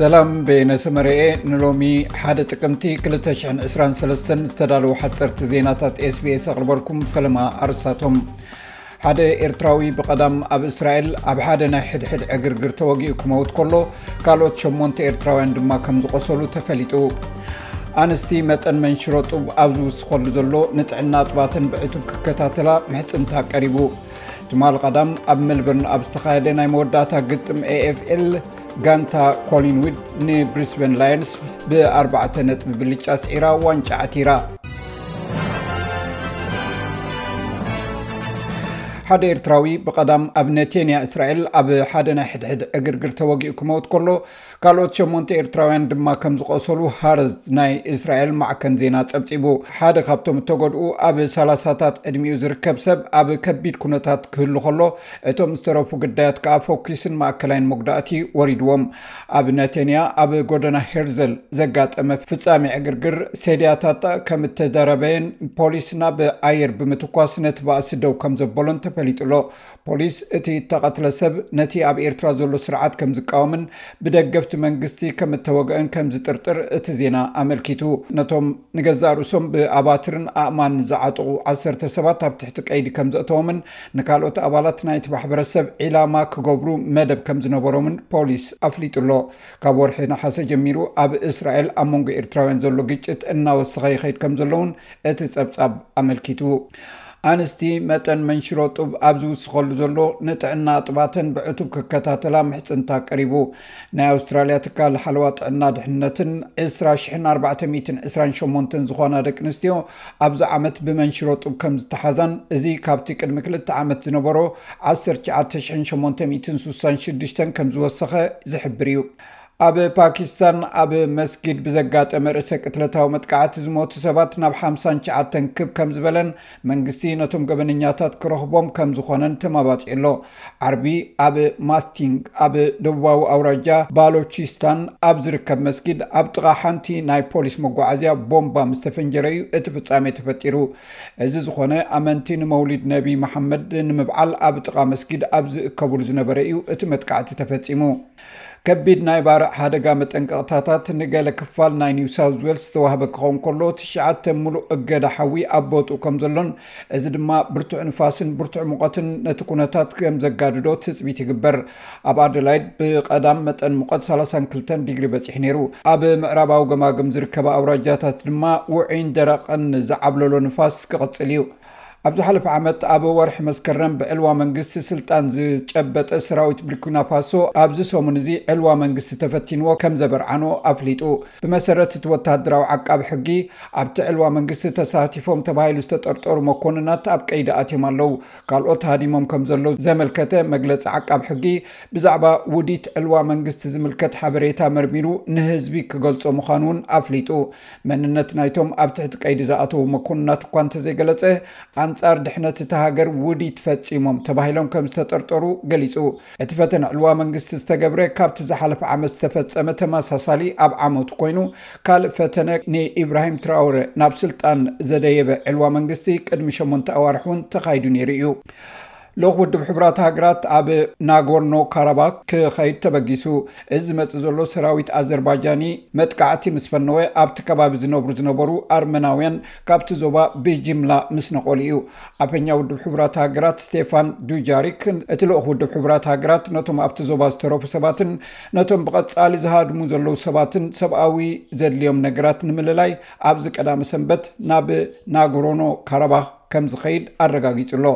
ሰላም ቤነሰመረኤ ንሎሚ ሓደ ጥቅምቲ 223 ዝተዳለዉ ሓፀርቲ ዜናታት ስbs ኣቅርበልኩም ፈለማ ኣርሳቶም ሓደ ኤርትራዊ ብቀዳም ኣብ እስራኤል ኣብ ሓደ ናይ ሕድሕድ ዕግርግር ተወጊኡ ክመውት ከሎ ካልኦት 8ን ኤርትራውያን ድማ ከም ዝቆሰሉ ተፈሊጡ ኣንስቲ መጠን መንሽሮ ጡብ ኣብ ዝውስከሉ ዘሎ ንጥዕና ኣጥባትን ብዕቱብ ክከታተላ ምሕፅንታ ቀሪቡ ትማል ቐዳም ኣብ መልበርን ኣብ ዝተኻየደ ናይ መወዳእታ ግጥም ኤኤፍኤል ጋንታ ኮሊንዊድ ንብሪስበን ላየንስ ብኣርባዕተ ነጥቢ ብልጫ ስዒራ ዋንጫ ዓቲራ ሓደ ኤርትራዊ ብቐዳም ኣብ ነቴንያ እስራኤል ኣብ ሓደ ናይ ሕድሕድ ዕግርግር ተወጊኡ ክመውት ከሎ ካልኦት ሸሞንተ ኤርትራውያን ድማ ከም ዝቖሰሉ ሃረዝ ናይ እስራኤል ማዕከን ዜና ጸብጺቡ። ሓደ ካብቶም እተጐድኡ ኣብ ሰላሳታት ዕድሚኡ ዝርከብ ሰብ ኣብ ከቢድ ኵነታት ክህሉ ኸሎ፣ እቶም ዝተረፉ ግዳያት ከኣ ፈኲስን ማእከላይን መጕዳእቲ ወሪድዎም። ኣብ ነቴንያ ኣብ ጐደና ሄርዘል ዘጋጠመ ፍጻሜ ዕግርግር ሴድያታት ከም እተደረበየን ፖሊስ ናብ ኣየር ብምትኳስ ነቲ ባእሲ ደው ከም ዘበሎን ተፈሊጡ ኣሎ። ፖሊስ እቲ እተቐትለ ሰብ ነቲ ኣብ ኤርትራ ዘሎ ስርዓት ከም ዝቃወምን ብደገፍቲ መንግስቲ ከም እተወግአን ከም ዝጥርጥር እቲ ዜና ኣመልኪቱ። ነቶም ንገዛእ ርእሶም ብኣባትርን ኣእማንን ዝዓጥቑ ዓሰርተ ሰባት ኣብ ትሕቲ ቀይዲ ከም ዘእተዎምን ንካልኦት ኣባላት ናይቲ ማሕበረሰብ ዒላማ ክገብሩ መደብ ከም ዝነበሮምን ፖሊስ ኣፍሊጡ ኣሎ። ካብ ወርሒ ነሓሰ ጀሚሩ ኣብ እስራኤል ኣብ መንጎ ኤርትራውያን ዘሎ ግጭት እናወሰኸ ይኸይድ ከም ዘሎ'ውን እቲ ጸብጻብ ኣመልኪቱ። ኣንስቲ መጠን መንሽሮ ጡብ ኣብ ዝውስኸሉ ዘሎ ንጥዕና ጡባተን ብዕቱብ ክከታተላ ምሕፅንታ ቀሪቡ ናይ ኣውስትራልያ ትካል ሓለዋ ጥዕና ድሕነትን 20428 ዝኾና ደቂ ኣንስትዮ ኣብዚ ዓመት ብመንሽሮ ጡብ ከም ዝተሓዛን እዚ ካብቲ ቅድሚ ክልተ ዓመት ዝነበሮ 19866 ከም ዝወሰኸ ዝሕብር እዩ ኣብ ፓኪስታን ኣብ መስጊድ ብዘጋጠመ ርእሰ ቅትለታዊ መጥቃዕቲ ዝሞቱ ሰባት ናብ ሓምሳን ትሽዓተን ክብ ከም ዝበለን መንግስቲ ነቶም ገበነኛታት ክረኽቦም ከም ዝኾነን ተማባጺዑ ኣሎ። ዓርቢ ኣብ ማስቲንግ ኣብ ደቡባዊ ኣውራጃ ባሎቺስታን ኣብ ዝርከብ መስጊድ ኣብ ጥቓ ሓንቲ ናይ ፖሊስ መጓዓዝያ ቦምባ ምስ ተፈንጀረ እዩ እቲ ፍጻሜ ተፈጢሩ። እዚ ዝኾነ ኣመንቲ ንመውሊድ ነቢ መሓመድ ንምብዓል ኣብ ጥቓ መስጊድ ኣብ ዝእከቡሉ ዝነበረ እዩ እቲ መጥቃዕቲ ተፈጺሙ። ከቢድ ናይ ባርዕ ሓደጋ መጠንቀቕታታት ንገለ ክፋል ናይ ኒው ሳውዝ ዌልስ ዝተዋህበ ክኸውን ከሎ ትሽዓተ ምሉእ እገዳ ሓዊ ኣብ ቦትኡ ከም ዘሎን እዚ ድማ ብርቱዕ ንፋስን ብርቱዕ ሙቐትን ነቲ ኩነታት ከም ዘጋድዶ ትፅቢት ይግበር ኣብ ኣደላይድ ብቀዳም መጠን ሙቐት 32 ዲግሪ በፂሑ ነይሩ ኣብ ምዕራባዊ ገማግም ዝርከባ ኣውራጃታት ድማ ውዑይን ደረቕን ዝዓብለሎ ንፋስ ክቕፅል እዩ ኣብ ዝሓለፈ ዓመት ኣብ ወርሒ መስከረም ብዕልዋ መንግስቲ ስልጣን ዝጨበጠ ሰራዊት ብርኩናፋሶ ኣብዚ ሰሙን እዚ ዕልዋ መንግስቲ ተፈቲንዎ ከም ዘበርዓኖ ኣፍሊጡ። ብመሰረት እቲ ወተሃደራዊ ዓቃቢ ሕጊ ኣብቲ ዕልዋ መንግስቲ ተሳቲፎም ተባሂሉ ዝተጠርጠሩ መኮንናት ኣብ ቀይዲ ኣትዮም ኣለው። ካልኦት ሃዲሞም ከም ዘለው ዘመልከተ መግለፂ ዓቃቢ ሕጊ ብዛዕባ ውዲት ዕልዋ መንግስቲ ዝምልከት ሓበሬታ መርሚሩ ንህዝቢ ክገልፆ ምዃኑ እውን ኣፍሊጡ። መንነት ናይቶም ኣብ ትሕቲ ቀይዲ ዝኣተዉ መኮንናት እኳ እንተዘይገለጸ፣ ኣንጻር ድሕነት እታ ሃገር ውዲት ፈጺሞም ተባሂሎም ከም ዝተጠርጠሩ ገሊጹ። እቲ ፈተነ ዕልዋ መንግስቲ ዝተገብረ ካብቲ ዝሓለፈ ዓመት ዝተፈጸመ ተመሳሳሊ ኣብ ዓመቱ ኮይኑ፣ ካልእ ፈተነ ንኢብራሂም ትራወረ ናብ ስልጣን ዘደየበ ዕልዋ መንግስቲ ቅድሚ ሸሞንተ ኣዋርሕ'ውን ተኻይዱ ነይሩ እዩ። ልኡኽ ውድብ ሕቡራት ሃገራት ኣብ ናጎርኖ ካራባክ ክኸይድ ተበጊሱ እዚ ዝመፅእ ዘሎ ሰራዊት ኣዘርባጃኒ መጥቃዕቲ ምስ ፈነወ ኣብቲ ከባቢ ዝነብሩ ዝነበሩ ኣርመናውያን ካብቲ ዞባ ብጅምላ ምስ ነቐሉ እዩ ኣፈኛ ውድብ ሕቡራት ሃገራት ስቴፋን ዱጃሪክ እቲ ልኡኽ ውድብ ሕቡራት ሃገራት ነቶም ኣብቲ ዞባ ዝተረፉ ሰባትን ነቶም ብቐፃሊ ዝሃድሙ ዘለዉ ሰባትን ሰብኣዊ ዘድልዮም ነገራት ንምልላይ ኣብዚ ቀዳመ ሰንበት ናብ ናጎሮኖ ካራባክ ከም ዝኸይድ ኣረጋጊጹ ኣሎ።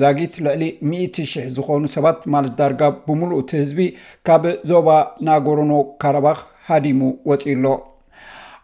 ዛጊት ልዕሊ ሚእቲ ሽሕ ዝኾኑ ሰባት ማለት ዳርጋ ብምሉኡ እቲ ህዝቢ ካብ ዞባ ናጎሮኖ ካራባኽ ሃዲሙ ወጺኡ ኣሎ።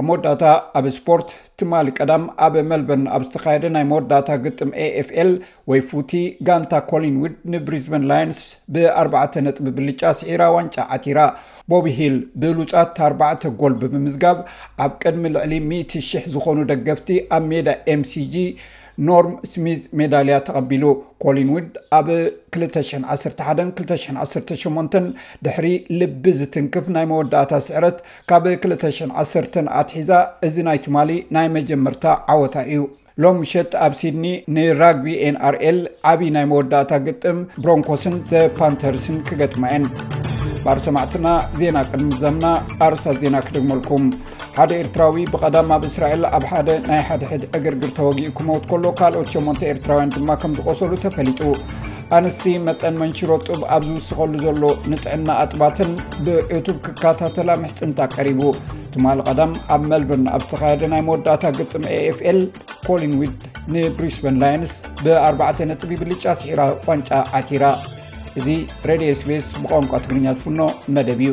ኣብ መወዳእታ ኣብ ስፖርት ትማሊ ቀዳም ኣብ መልበርን ኣብ ዝተኻየደ ናይ መወዳእታ ግጥም ኤኤፍኤል ወይ ፉቲ ጋንታ ኮሊንውድ ንብሪዝበን ላየንስ ብኣርባዕተ ነጥቢ ብልጫ ስዒራ ዋንጫ ዓቲራ። ቦቢ ሂል ብሉጻት ኣርባዕተ ጎል ብምምዝጋብ ኣብ ቅድሚ ልዕሊ ሚእቲ ሽሕ ዝኾኑ ደገፍቲ ኣብ ሜዳ ኤምሲጂ ኖርም ስሚዝ ሜዳልያ ተቐቢሉ። ኮሊንውድ ኣብ 2011ን 2018ን ድሕሪ ልቢ ዝትንክፍ ናይ መወዳእታ ስዕረት ካብ 2010 ኣትሒዛ እዚ ናይ ትማሊ ናይ መጀመርታ ዓወታ እዩ። ሎም ምሸት ኣብ ሲድኒ ንራግቢ nrl ዓብዪ ናይ መወዳእታ ግጥም ብሮንኮስን ዘ ፓንተርስን ክገጥማ እየን ባር ሰማዕትና ዜና ቅድሚ ዘምና ኣርሳት ዜና ክድግመልኩም ሓደ ኤርትራዊ ብቐዳም ኣብ እስራኤል ኣብ ሓደ ናይ ሓድሕድ ዕግርግር ተወጊኡ ክመውት ከሎ ካልኦት ሸሞንተ ኤርትራውያን ድማ ከም ዝቆሰሉ ተፈሊጡ ኣንስቲ መጠን መንሽሮ ጡብ ኣብ ዝውስኸሉ ዘሎ ንጥዕና ኣጥባትን ብዕቱብ ክከታተላ ምሕፅንታ ቀሪቡ ትማል ቐዳም ኣብ መልበርን ኣብ ዝተኻየደ ናይ መወዳእታ ግጥም ኤኤፍኤል ኮሊን ዊድ ንብሪስበን ላይንስ ብኣርባዕተ ነጥቢ ብልጫ ስዒራ ቋንጫ ዓቲራ እዚ ሬድዮ ስቤስ ብቋንቋ ትግርኛ ዝፍኖ መደብ እዩ